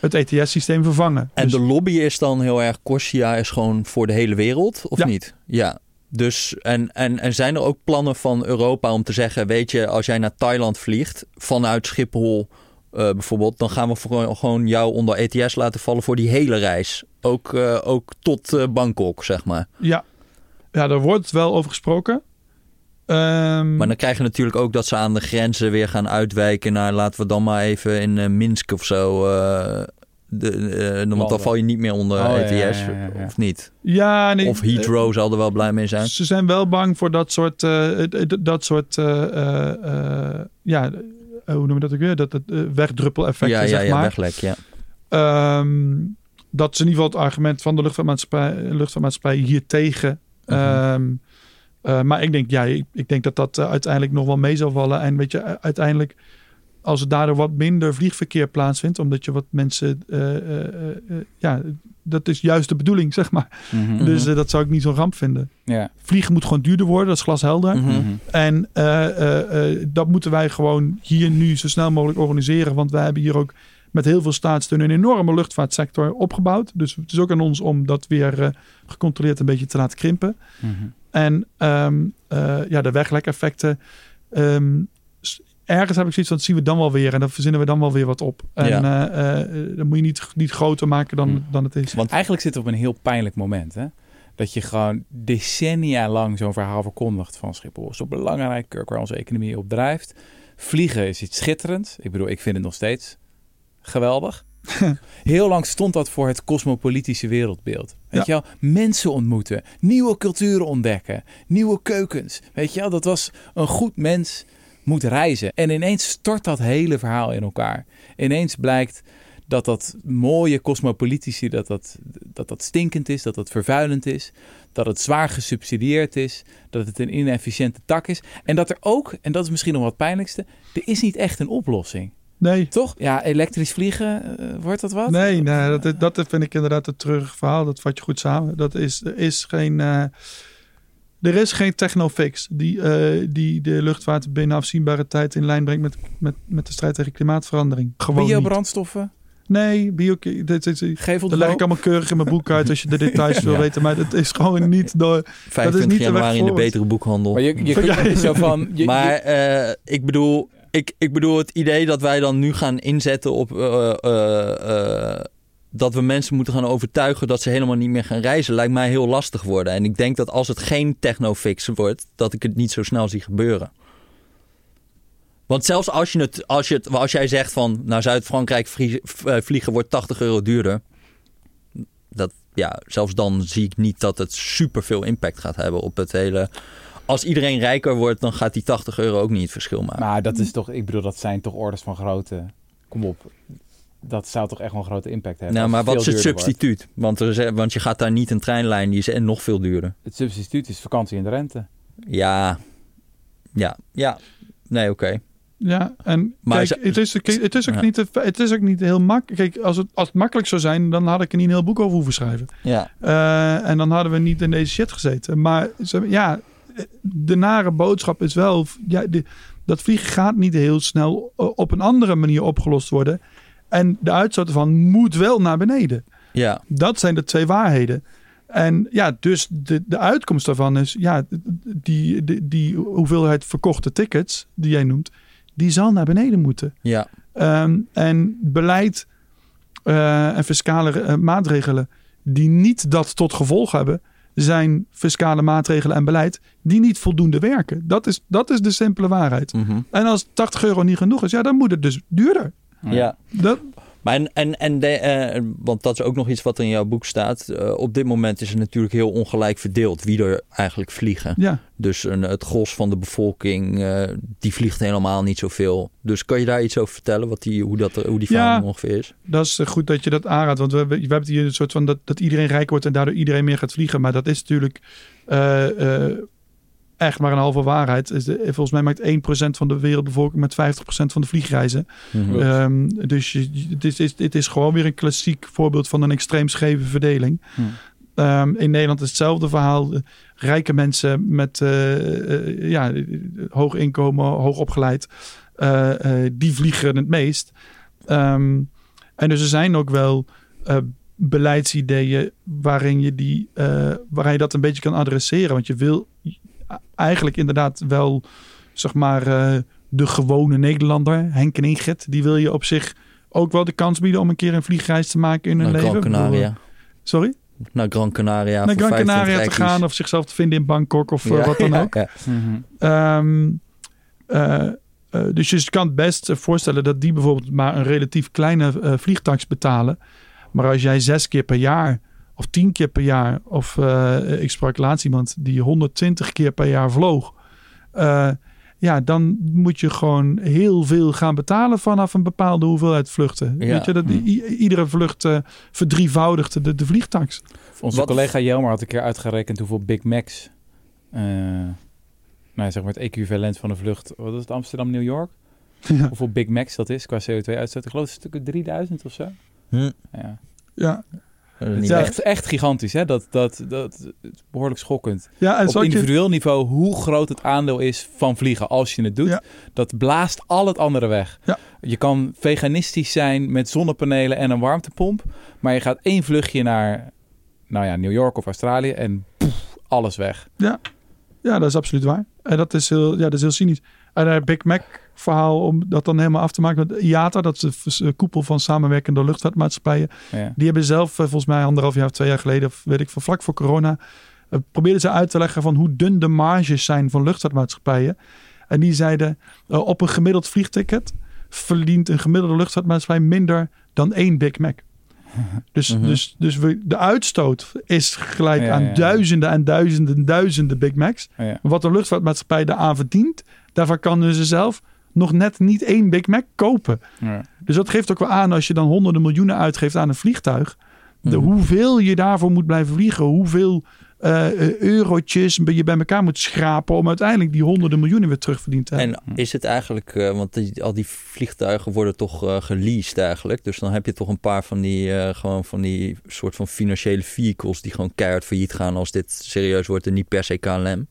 het ETS-systeem vervangen. En Dus- de lobby is dan heel erg... Corsia is gewoon voor de hele wereld, of Ja. niet? Ja. Dus, en, en, en zijn er ook plannen van Europa om te zeggen... weet je, als jij naar Thailand vliegt vanuit Schiphol eh, bijvoorbeeld... dan gaan we gewoon, gewoon jou onder ETS laten vallen voor die hele reis. Ook, eh, ook tot eh, Bangkok, zeg maar. Ja. ja, daar wordt wel over gesproken. Ehm, Maar dan krijg je natuurlijk ook dat ze aan de grenzen weer gaan uitwijken naar... laten we dan maar even in eh, Minsk of zo... eh, de, eh, want dan val je niet meer onder Oh, ja, ETS, ja, ja, ja. of niet? ja, nee, Of Heathrow zal er wel blij mee zijn. Ze zijn wel bang voor dat soort, eh, dat soort eh, eh, eh, ja, eh, hoe noem je dat ook weer? Dat het uh, wegdruppeleffecten, ja, ja, zeg ja, maar. weglek, ja. Ehm, dat is in ieder geval het argument van de luchtvaartmaatschappij, luchtvaartmaatschappij hier tegen. Mhm. Ehm, eh, maar ik denk, ja, ik, ik denk dat dat eh, uiteindelijk nog wel mee zal vallen. En weet je, uiteindelijk, als er daardoor wat minder vliegverkeer plaatsvindt, omdat je wat mensen, eh, eh, eh, eh, ja, dat is juist de bedoeling, zeg maar. Mhm. Dus eh, dat zou ik niet zo'n ramp vinden. Ja. Vliegen moet gewoon duurder worden, dat is glashelder. Mhm. Mhm. En eh, eh, eh, dat moeten wij gewoon hier nu zo snel mogelijk organiseren. Want wij hebben hier ook met heel veel staatssteun een enorme luchtvaartsector opgebouwd. Dus het is ook aan ons om dat weer eh, gecontroleerd een beetje te laten krimpen. Mhm. En ehm, eh, ja, de weglekeffecten. ehm, s- ergens heb ik zoiets van, dat zien we dan wel weer. En dan verzinnen we dan wel weer wat op. En Ja. eh, eh, dan moet je niet, niet groter maken dan, Hm. dan het is. Want Eigenlijk zit het op een heel pijnlijk moment, hè? Dat je gewoon decennia lang zo'n verhaal verkondigt van Schiphol. Zo belangrijk, Kirk, waar onze economie op drijft. Vliegen is iets schitterends. Ik bedoel, ik vind het nog steeds geweldig. Heel lang stond dat voor het cosmopolitische wereldbeeld. Weet je wel, mensen ontmoeten, nieuwe culturen ontdekken, nieuwe keukens. Weet je wel, dat was een goed mens moet reizen. En ineens stort dat hele verhaal in elkaar. Ineens blijkt dat dat mooie cosmopolitici, dat dat, dat dat stinkend is, dat dat vervuilend is, dat het zwaar gesubsidieerd is, dat het een inefficiënte tak is. En dat er ook, en dat is misschien nog wat pijnlijkste, er is niet echt een oplossing. Nee, Toch? Ja, elektrisch vliegen, eh, wordt dat wat? Nee, nee dat, dat vind ik inderdaad een treurig verhaal. Dat vat je goed samen. Dat is, er is geen... eh, er is geen technofix die, eh, die de luchtvaart binnen afzienbare tijd in lijn brengt met, met, met de strijd tegen klimaatverandering. Gewoon niet. Biobrandstoffen, Nee, bio, dit, dit, dit, dat leg ik allemaal keurig in mijn boek uit als je de details wil weten. Maar het is gewoon niet door... 25 niet de weg januari in de betere boekhandel. Maar je, je kunt Ja, zo van... Je, maar eh, ik bedoel, ik, ik bedoel, het idee dat wij dan nu gaan inzetten op eh, eh, eh, dat we mensen moeten gaan overtuigen dat ze helemaal niet meer gaan reizen, lijkt mij heel lastig worden. En ik denk dat als het geen technofix wordt, dat ik het niet zo snel zie gebeuren. Want zelfs als, je het, als, je het, als jij zegt van naar Zuid-Frankrijk vliegen wordt 80 euro duurder. Dat, ja, zelfs dan zie ik niet dat het super veel impact gaat hebben op het hele. Als iedereen rijker wordt, dan gaat die 80 euro ook niet het verschil maken. Maar dat is toch, ik bedoel, dat zijn toch orders van grootte. Kom op. Dat zou toch echt wel een grote impact hebben. Nou, maar wat is het wordt. substituut? Want, er is- want je gaat daar niet een treinlijn, die is en nog veel duurder. Het substituut is vakantie in de rente. Ja, ja, ja. Nee, oké. Ja, en Maar kijk, het, is, kijk, het, is ook Ja. niet, het is ook niet heel makkelijk. Kijk, als het, als het makkelijk zou zijn, dan had ik er niet een heel boek over hoeven schrijven. Ja. Eh, en dan hadden we niet in deze shit gezeten. Maar ze- ja, de nare boodschap is wel... Ja, de- dat vliegen gaat niet heel snel eh, op een andere manier opgelost worden. En de uitstoot ervan moet wel naar beneden. Ja, Dat zijn de twee waarheden. En ja, dus de, de uitkomst daarvan is... Ja, die, die, die hoeveelheid verkochte tickets die jij noemt... die zal naar beneden moeten. ja, Ehm, en beleid eh, en fiscale eh, maatregelen die niet dat tot gevolg hebben, zijn fiscale maatregelen en beleid die niet voldoende werken. Dat is, dat is de simpele waarheid. mhm. En als 80 euro niet genoeg is, ja, dan moet het dus duurder. ja. Dat, Maar en, en, en de, eh, want dat is ook nog iets wat in jouw boek staat. Eh, op dit moment is het natuurlijk heel ongelijk verdeeld wie er eigenlijk vliegen. ja. Dus een, het gros van de bevolking, eh, die vliegt helemaal niet zoveel. Dus kan je daar iets over vertellen, wat die, hoe, dat, hoe die Ja. verhouding ongeveer is? Dat is goed dat je dat aanraadt. Want we, we, we hebben hier een soort van dat, dat iedereen rijk wordt en daardoor iedereen meer gaat vliegen. Maar dat is natuurlijk echt maar een halve waarheid. Is de- volgens mij maakt 1% van de wereldbevolking met 50% van de vliegreizen. Mhm. Ehm, dus je, dit, is, dit is gewoon weer een klassiek voorbeeld van een extreem scheve verdeling. Hm. Ehm, in Nederland is hetzelfde verhaal. Rijke mensen met eh, eh, ja, hoog inkomen, hoog opgeleid, eh, eh, die vliegen het meest. Ehm, en dus er zijn ook wel eh, beleidsideeën waarin je, die, eh, waarin je dat een beetje kan adresseren. Want je wil eigenlijk inderdaad wel, zeg maar, eh, de gewone Nederlander, Henk en Ingrid, die wil je op zich ook wel de kans bieden om een keer een vliegreis te maken in hun Naar leven. Gran Ik bedoel, Canaria. Sorry? Naar Gran Canaria. naar Gran 25 Canaria te gaan of zichzelf te vinden in Bangkok of eh, Ja, wat dan ja, ook. ja. Mhm. Ehm, eh, eh, dus je kan het best eh, voorstellen dat die bijvoorbeeld maar een relatief kleine eh vliegtax betalen. Maar als jij zes keer per jaar of tien keer per jaar, of eh, ik sprak laatst iemand die 120 keer per jaar vloog. eh, ja, dan moet je gewoon heel veel gaan betalen vanaf een bepaalde hoeveelheid vluchten. Ja. Weet je, dat, i- iedere vlucht eh, verdrievoudigt de, de vliegtax. Onze Wat- collega Jelmer had een keer uitgerekend hoeveel Big Macs... eh nou, zeg maar het equivalent van een vlucht... Wat is het? Amsterdam-New York? Ja. Hoeveel Big Macs dat is qua CO2-uitstoot. Ik geloof het stukken 3000 of zo. Hm. Ja. Ja, Het is Ja. echt, echt gigantisch, hè? Dat, dat, dat is behoorlijk schokkend. ja en Op je- individueel niveau hoe groot het aandeel is van vliegen als je het doet. Ja. Dat blaast al het andere weg. Ja. Je kan veganistisch zijn met zonnepanelen en een warmtepomp. Maar je gaat één vluchtje naar nou ja, New York of Australië en poef, alles weg. Ja, dat is absoluut waar. En dat is heel, ja, dat is heel cynisch. En het Big Mac verhaal, om dat dan helemaal af te maken met IATA, dat is de eh, koepel van samenwerkende luchtvaartmaatschappijen. Ja. Die hebben zelf eh, volgens mij anderhalf jaar of twee jaar geleden, of weet ik van vlak voor corona, eh, probeerden ze uit te leggen van hoe dun de marges zijn van luchtvaartmaatschappijen. En die zeiden, op een gemiddeld vliegticket verdient een gemiddelde luchtvaartmaatschappij minder dan één Big Mac. Dus, Mhm. dus, dus we, de uitstoot is gelijk Ja, aan ja, ja. duizenden en duizenden en duizenden Big Macs. Wat de luchtvaartmaatschappij daaraan verdient, daarvan kan ze zelf nog net niet één Big Mac kopen. Ja. Dus dat geeft ook wel aan als je dan honderden miljoenen uitgeeft aan een vliegtuig. De, Mhm. hoeveel je daarvoor moet blijven vliegen. Hoeveel eh, eurotjes je bij elkaar moet schrapen om uiteindelijk die honderden miljoenen weer terugverdiend te hebben. En is het eigenlijk, eh, want die, al die vliegtuigen worden toch geleased eigenlijk. Dus dan heb je toch een paar van die, gewoon van die soort van financiële vehicles die gewoon keihard failliet gaan als dit serieus wordt en niet per se KLM.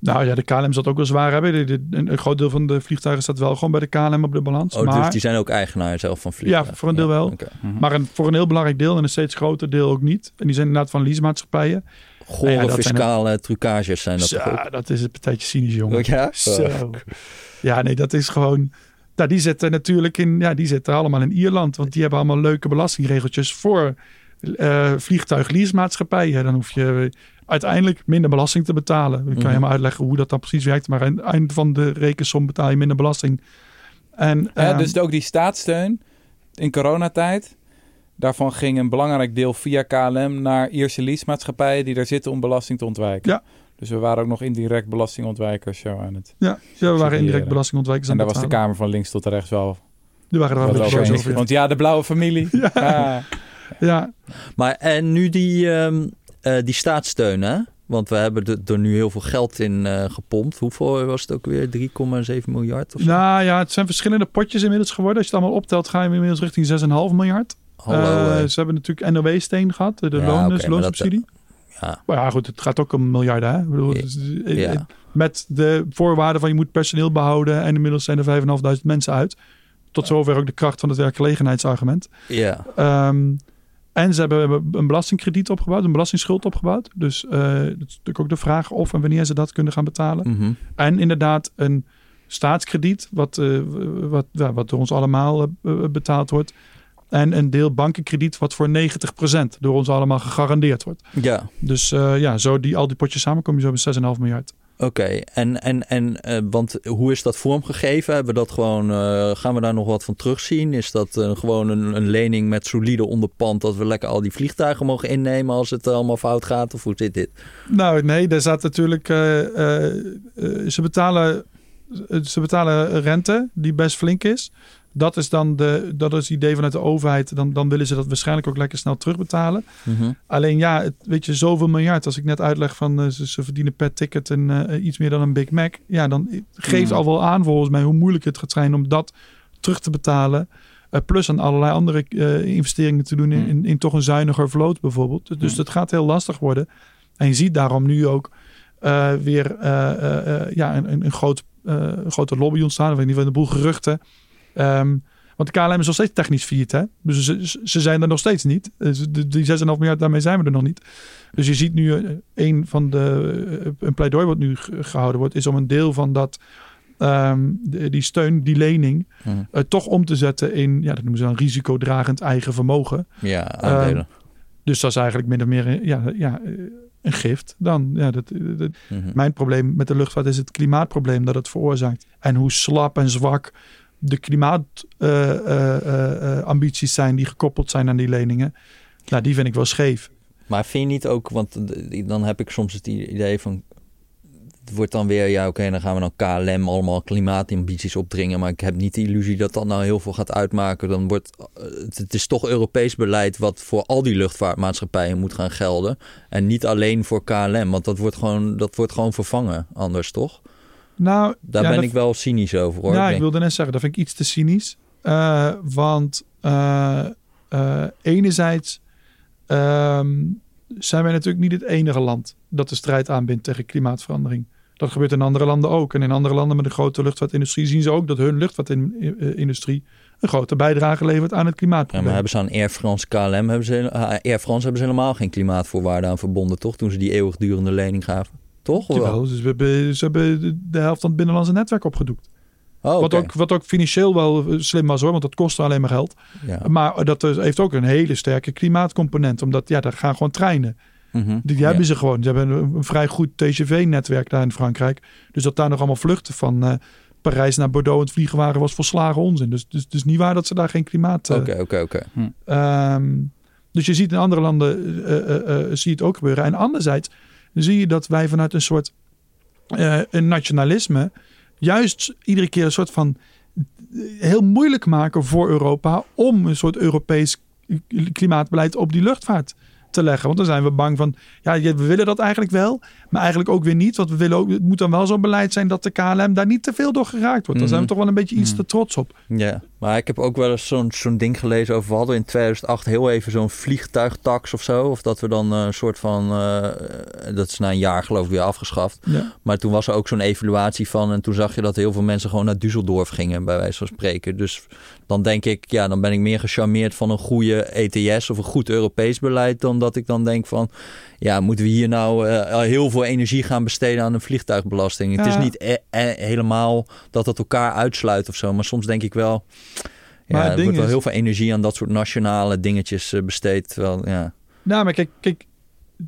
Nou ja, de KLM zal het ook wel zwaar hebben. De- de- een, groot deel van de vliegtuigen staat wel gewoon bij de KLM op de balans. Oh, maar, dus die zijn ook eigenaar zelf van vliegtuigen? Ja, voor een deel wel. oké. maar een, voor een heel belangrijk deel en een steeds groter deel ook niet. En die zijn inderdaad van leasemaatschappijen. Gore Ja, zijn fiscale trucages zijn dat ook? dat is een partijtje cynisch, jongen. Oh, ja? Zo. Ja, nee, dat is gewoon... Nou, die zitten natuurlijk in... Ja, die zitten allemaal in Ierland. Want die hebben allemaal leuke belastingregeltjes voor eh vliegtuigleasemaatschappijen. Dan hoef je uiteindelijk minder belasting te betalen. Ik kan Mhm. je helemaal uitleggen hoe dat dan precies werkt. Maar aan het eind van de rekensom betaal je minder belasting. En, Ja, ehm, dus ook die staatssteun in coronatijd. Daarvan ging een belangrijk deel via KLM naar Ierse leasemaatschappijen die daar zitten om belasting te ontwijken. Ja. Dus we waren ook nog indirect belastingontwijkers zo aan het. ja, ja, we waren indirect belastingontwijkers En aan daar was de. Kamer van links tot rechts wel. Die waren er wel een over beetje. Want ja, de blauwe familie. Ja. Ja. Ja, Maar en nu die, ehm, eh, die staatssteun, hè? Want we hebben er, nu heel veel geld in eh, gepompt. Hoeveel was het ook weer? 3,7 miljard of zo? nou ja, het zijn verschillende potjes inmiddels geworden. Als je het allemaal optelt, ga je inmiddels richting 6,5 miljard. Hallo. Eh, ze hebben natuurlijk NOW-steen gehad, de Ja, loon, dus loonsubsidie. ja. Maar ja, goed, het gaat ook om miljarden. Hè? Ik bedoel, Ja. Ja. Met de voorwaarden van je moet personeel behouden. En inmiddels zijn er 5.500 mensen uit. Tot zover ook de kracht van het werkgelegenheidsargument. ja. Ehm, en ze hebben een belastingkrediet opgebouwd, een belastingsschuld opgebouwd. Dus eh dat is natuurlijk ook de vraag of en wanneer ze dat kunnen gaan betalen. Mhm. En inderdaad een staatskrediet, wat, eh, wat, ja, wat door ons allemaal eh, betaald wordt. En een deel bankenkrediet, wat voor 90% door ons allemaal gegarandeerd wordt. Ja, Dus ja, zo die, al die potjes samen kom je zo bij 6,5 miljard. Oké. En, en, en eh, want hoe is dat vormgegeven? Hebben we dat gewoon, eh, gaan we daar nog wat van terugzien? Is dat eh, gewoon een, lening met solide onderpand dat we lekker al die vliegtuigen mogen innemen als het allemaal fout gaat? Of hoe zit dit? Nou, nee, daar staat natuurlijk. ze, betalen, ze betalen rente, die best flink is. Dat is dan de, dat is het idee vanuit de overheid. Dan, dan willen ze dat waarschijnlijk ook lekker snel terugbetalen. Mhm. Alleen ja, het, weet je, zoveel miljard. Als ik net uitleg van eh, ze, ze verdienen per ticket een, eh, iets meer dan een Big Mac. Ja, dan geeft Mm. al wel aan volgens mij hoe moeilijk het gaat zijn om dat terug te betalen. Eh, plus aan allerlei andere investeringen te doen in, Mm. in, in toch een zuiniger vloot bijvoorbeeld. Dus, dat gaat heel lastig worden. En je ziet daarom nu ook weer ja, een, een, groot, grote lobby ontstaan. Of in ieder geval een boel geruchten. Ehm, want de KLM is nog steeds technisch failliet. Hè? Dus ze, zijn er nog steeds niet. De- die 6,5 miljard, daarmee zijn we er nog niet. Dus je ziet nu eh, een van de... eh, een pleidooi wat nu ge- gehouden wordt... is om een deel van dat... ehm, die steun, die lening... Eh, toch om te zetten in... Ja, dat noemen ze dan risicodragend eigen vermogen. Ja, aandelen. Dus dat is eigenlijk min of meer eh, ja, ja, eh, een gift. Dan, ja, dat, dat, Mhm. mijn probleem met de luchtvaart is het klimaatprobleem dat het veroorzaakt. En hoe slap en zwak de klimaatambities zijn die gekoppeld zijn aan die leningen. Nou, die vind ik wel scheef. Maar vind je niet ook, want dan heb ik soms het idee van. Het wordt dan weer, ja, oké, dan gaan we dan KLM allemaal klimaatambities opdringen. Maar ik heb niet de illusie dat dat nou heel veel gaat uitmaken. Dan wordt eh, het is toch Europees beleid wat voor al die luchtvaartmaatschappijen moet gaan gelden. En niet alleen voor KLM, want dat wordt gewoon, dat wordt gewoon vervangen anders, toch? Nou, Daar ja, ben dat- ik wel cynisch over hoor. Ja, Ik ik wilde net zeggen, dat vind ik iets te cynisch. Eh, want eh, eh, enerzijds ehm, zijn wij natuurlijk niet het enige land dat de strijd aanbindt tegen klimaatverandering. Dat gebeurt in andere landen ook. En in andere landen met een grote luchtvaartindustrie zien ze ook dat hun luchtvaartindustrie een grote bijdrage levert aan het Ja, klimaatprobleem. maar hebben ze aan Air France KLM, hebben ze, Air France hebben ze helemaal geen klimaatvoorwaarden aan verbonden, toch? Toen ze die eeuwigdurende lening gaven. Toch? Jawel, dus we hebben, ze hebben de- helft van het binnenlandse netwerk opgedoekt. Oh, wat, ook, wat ook financieel wel slim was hoor, want dat kostte alleen maar geld. Ja. Maar dat heeft ook een hele sterke klimaatcomponent. Omdat ja, daar gaan gewoon treinen. Mhm. Die Ja. hebben ze gewoon. Ze hebben een, een vrij goed TGV-netwerk daar in Frankrijk. Dus dat daar nog allemaal vluchten van eh, Parijs naar Bordeaux en het vliegen waren, was volslagen onzin. Dus, dus, dus niet waar dat ze daar geen klimaat... eh, Oké, oké, oké. ehm, dus je ziet in andere landen eh, eh, zie je het ook gebeuren. En anderzijds zie je dat wij vanuit een soort eh, een nationalisme juist iedere keer een soort van eh, heel moeilijk maken voor Europa om een soort Europees klimaatbeleid op die luchtvaart te leggen. Want dan zijn we bang van, ja, we willen dat eigenlijk wel, maar eigenlijk ook weer niet. Want we willen ook, het moet dan wel zo'n beleid zijn dat de KLM daar niet te veel door geraakt wordt. Daar zijn we Mhm. toch wel een beetje iets Mhm. te trots op. Ja. Maar ik heb ook wel eens zo'n zo'n ding gelezen over... We hadden in 2008 heel even zo'n vliegtuigtax of zo. Of dat we dan eh, een soort van... eh, dat is na een jaar geloof ik weer afgeschaft. Ja. Maar toen was er ook zo'n evaluatie van... En toen zag je dat heel veel mensen gewoon naar Düsseldorf gingen... bij wijze van spreken. Dus dan denk ik... Ja, dan ben ik meer gecharmeerd van een goede ETS... of een goed Europees beleid... dan dat ik dan denk van... Ja, moeten we hier nou eh, heel veel energie gaan besteden aan een vliegtuigbelasting? Het is niet e- e- helemaal dat het elkaar uitsluit of zo. Maar soms denk ik wel... Maar Ja, er wordt wel is- heel veel energie aan dat soort nationale dingetjes eh, besteed. Terwijl, ja. Nou, maar kijk, kijk,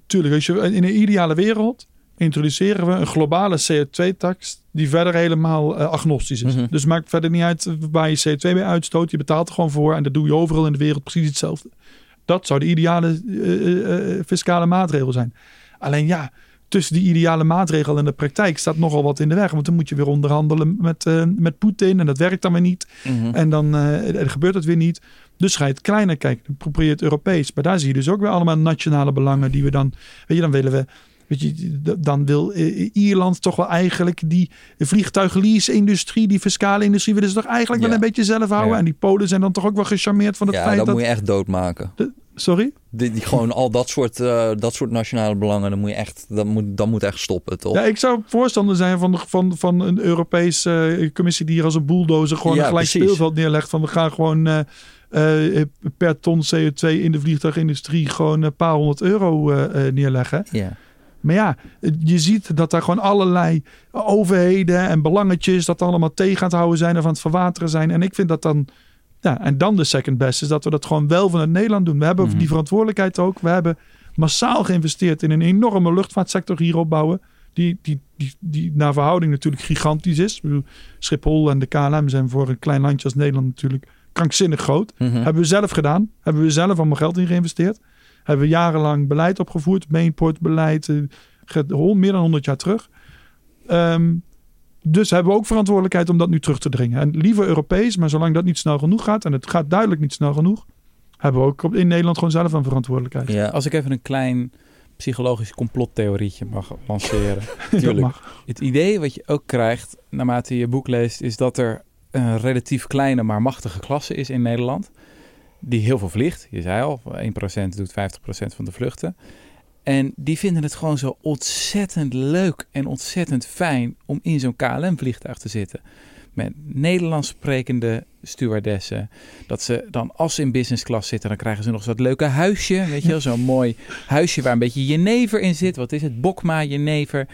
tuurlijk, als je, in een ideale wereld introduceren we een globale CO2-tax die verder helemaal eh, agnostisch is. Mhm. Dus maakt verder niet uit waar je CO2 mee uitstoot. Je betaalt er gewoon voor en dat doe je overal in de wereld precies hetzelfde. Dat zou de ideale eh, fiscale maatregel zijn. Alleen ja, tussen die ideale maatregel en de praktijk staat nogal wat in de weg. Want dan moet je weer onderhandelen met, eh, met Poetin en dat werkt dan weer niet. En dan eh, gebeurt het weer niet. Dus ga je het kleiner kijken. Dan probeer je het Europees. Maar daar zie je dus ook weer allemaal nationale belangen die we dan. Weet je, dan willen we. Weet je, dan wil eh, Ierland toch wel eigenlijk die vliegtuiglease-industrie, die fiscale industrie, willen ze toch eigenlijk Ja. wel een beetje zelf houden. Ja. En die Polen zijn dan toch ook wel gecharmeerd van het ja, feit dat dat. moet je echt doodmaken. Sorry? Die, die, gewoon al dat soort, eh, dat soort nationale belangen, dan moet je echt, dat moet, dat moet echt stoppen, toch? Ja, ik zou voorstander zijn van, de, van, van een Europese eh, commissie die hier als een bulldozer gewoon Ja, een gelijk precies. speelveld neerlegt. Van we gaan gewoon eh, per ton CO2 in de vliegtuigindustrie gewoon een paar honderd euro neerleggen. Ja. Maar ja, je ziet dat daar gewoon allerlei overheden en belangetjes dat allemaal tegen aan het houden zijn of aan het verwateren zijn. En ik vind dat dan, ja, en dan de second best is dat we dat gewoon wel vanuit Nederland doen. We hebben Mhm. die verantwoordelijkheid ook. We hebben massaal geïnvesteerd in een enorme luchtvaartsector hier opbouwen. Die, die, die, die naar verhouding natuurlijk gigantisch is. Schiphol en de KLM zijn voor een klein landje als Nederland natuurlijk krankzinnig groot. Mhm. Hebben we zelf gedaan. Hebben we zelf allemaal geld in geïnvesteerd. Hebben we jarenlang beleid opgevoerd. Mainportbeleid. eh, ge- hon- meer dan 100 jaar terug. Ehm, dus hebben we ook verantwoordelijkheid om dat nu terug te dringen. En liever Europees, maar zolang dat niet snel genoeg gaat. En het gaat duidelijk niet snel genoeg. Hebben we ook op- in Nederland gewoon zelf een verantwoordelijkheid. ja. Als ik even een klein psychologisch complottheorietje mag lanceren. Tuurlijk. mag. Het idee wat je ook krijgt naarmate je je boek leest, is dat er een relatief kleine maar machtige klasse is in Nederland. Die heel veel vliegt. Je zei al, 1% doet 50% van de vluchten. En die vinden het gewoon zo ontzettend leuk en ontzettend fijn om in zo'n KLM-vliegtuig te zitten. Met Nederlands sprekende stewardessen. Dat ze dan, als ze in business class zitten, dan krijgen ze nog zo'n leuk huisje. Weet je wel, zo'n mooi huisje waar een beetje jenever in zit. Wat is het? Bokma jenever.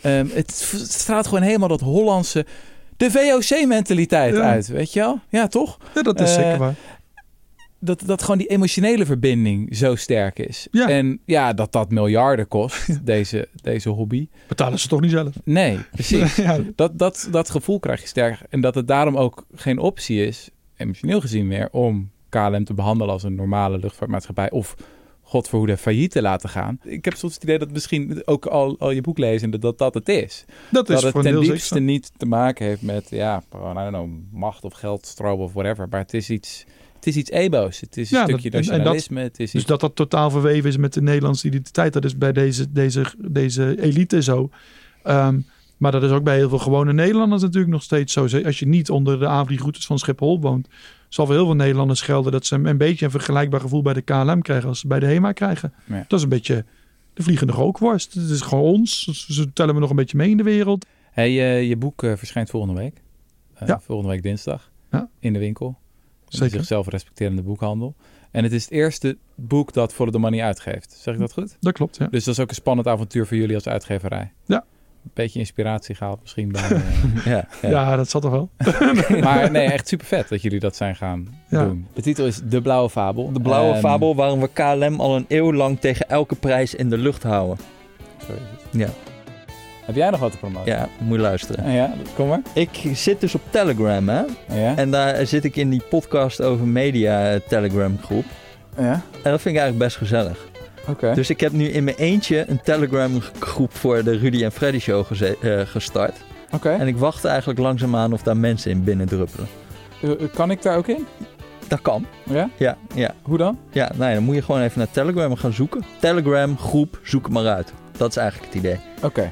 Ehm, het straalt gewoon helemaal dat Hollandse, de VOC-mentaliteit Ja. uit. Weet je wel? Ja, toch? Ja, dat is Eh, zeker waar. Dat, dat gewoon die emotionele verbinding zo sterk is. Ja. En ja, dat dat miljarden kost, deze, deze hobby. Betalen ze toch niet zelf? Nee, precies. ja, Dat, dat, dat gevoel krijg je sterk. En dat het daarom ook geen optie is, emotioneel gezien meer, om KLM te behandelen als een normale luchtvaartmaatschappij. Of, god verhoede, failliet te laten gaan. Ik heb soms het idee dat misschien ook al, al je boek lezen, dat dat het is. dat is dat het ten diepste niet te maken heeft met, ja, I don't know, macht of geldstroom of whatever. Maar het is iets, het is iets ebo's. Het is een Ja, stukje dat- nationalisme. het is Dus dat dat totaal verweven is met de Nederlandse identiteit. Dat is bij deze, deze, deze elite zo. Ehm, maar dat is ook bij heel veel gewone Nederlanders natuurlijk nog steeds zo. Als je niet onder de aanvliegroutes van Schiphol woont, zal voor heel veel Nederlanders gelden dat ze een beetje een vergelijkbaar gevoel bij de KLM krijgen als ze bij de HEMA krijgen. Ja. Dat is een beetje de vliegende rookworst. Het is gewoon ons. Ze tellen we nog een beetje mee in de wereld. Hey, eh, je boek eh, verschijnt volgende week. Eh, Ja. Volgende week dinsdag. Ja. In de winkel. Zeker. de zichzelf respecterende boekhandel. En het is het eerste boek dat Follow the Money uitgeeft. Zeg ik dat goed? Dat klopt, ja. Dus dat is ook een spannend avontuur voor jullie als uitgeverij. Ja. Een beetje inspiratie gehaald misschien bij... eh, Ja, ja. Ja, dat zat toch wel. maar nee, echt super vet dat jullie dat zijn gaan Ja. doen. De titel is De Blauwe Fabel. De blauwe Ehm, fabel waarom we KLM al een eeuw lang tegen elke prijs in de lucht houden. het. Ja, Heb jij nog wat te promoten? ja moet je luisteren. Ja, kom maar. Ik zit dus op Telegram, hè. Ja? En daar zit ik in die podcast over media eh, Telegram groep. Ja? En dat vind ik eigenlijk best gezellig. Oké. Dus ik heb nu in mijn eentje een Telegram groep voor de Rudy en Freddy show eh, gestart. Oké. En ik wacht eigenlijk langzaamaan of daar mensen in binnendruppelen. Eh, Kan ik daar ook in? Dat kan. Ja? Ja, ja, Hoe dan? ja. Nou ja, dan moet je gewoon even naar Telegram gaan zoeken. Telegram groep, zoek het maar uit. Dat is eigenlijk het idee. Oké.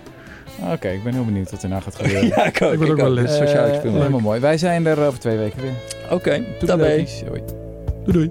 Oké, ik ben heel benieuwd wat er nou gaat gebeuren. Ja, ik ook. Ik ben ook wel lid. Sociaal Eh, experiment. helemaal mooi. Wij zijn er over twee weken weer. Oké. Toedeledokies. Hoi. Doei doei.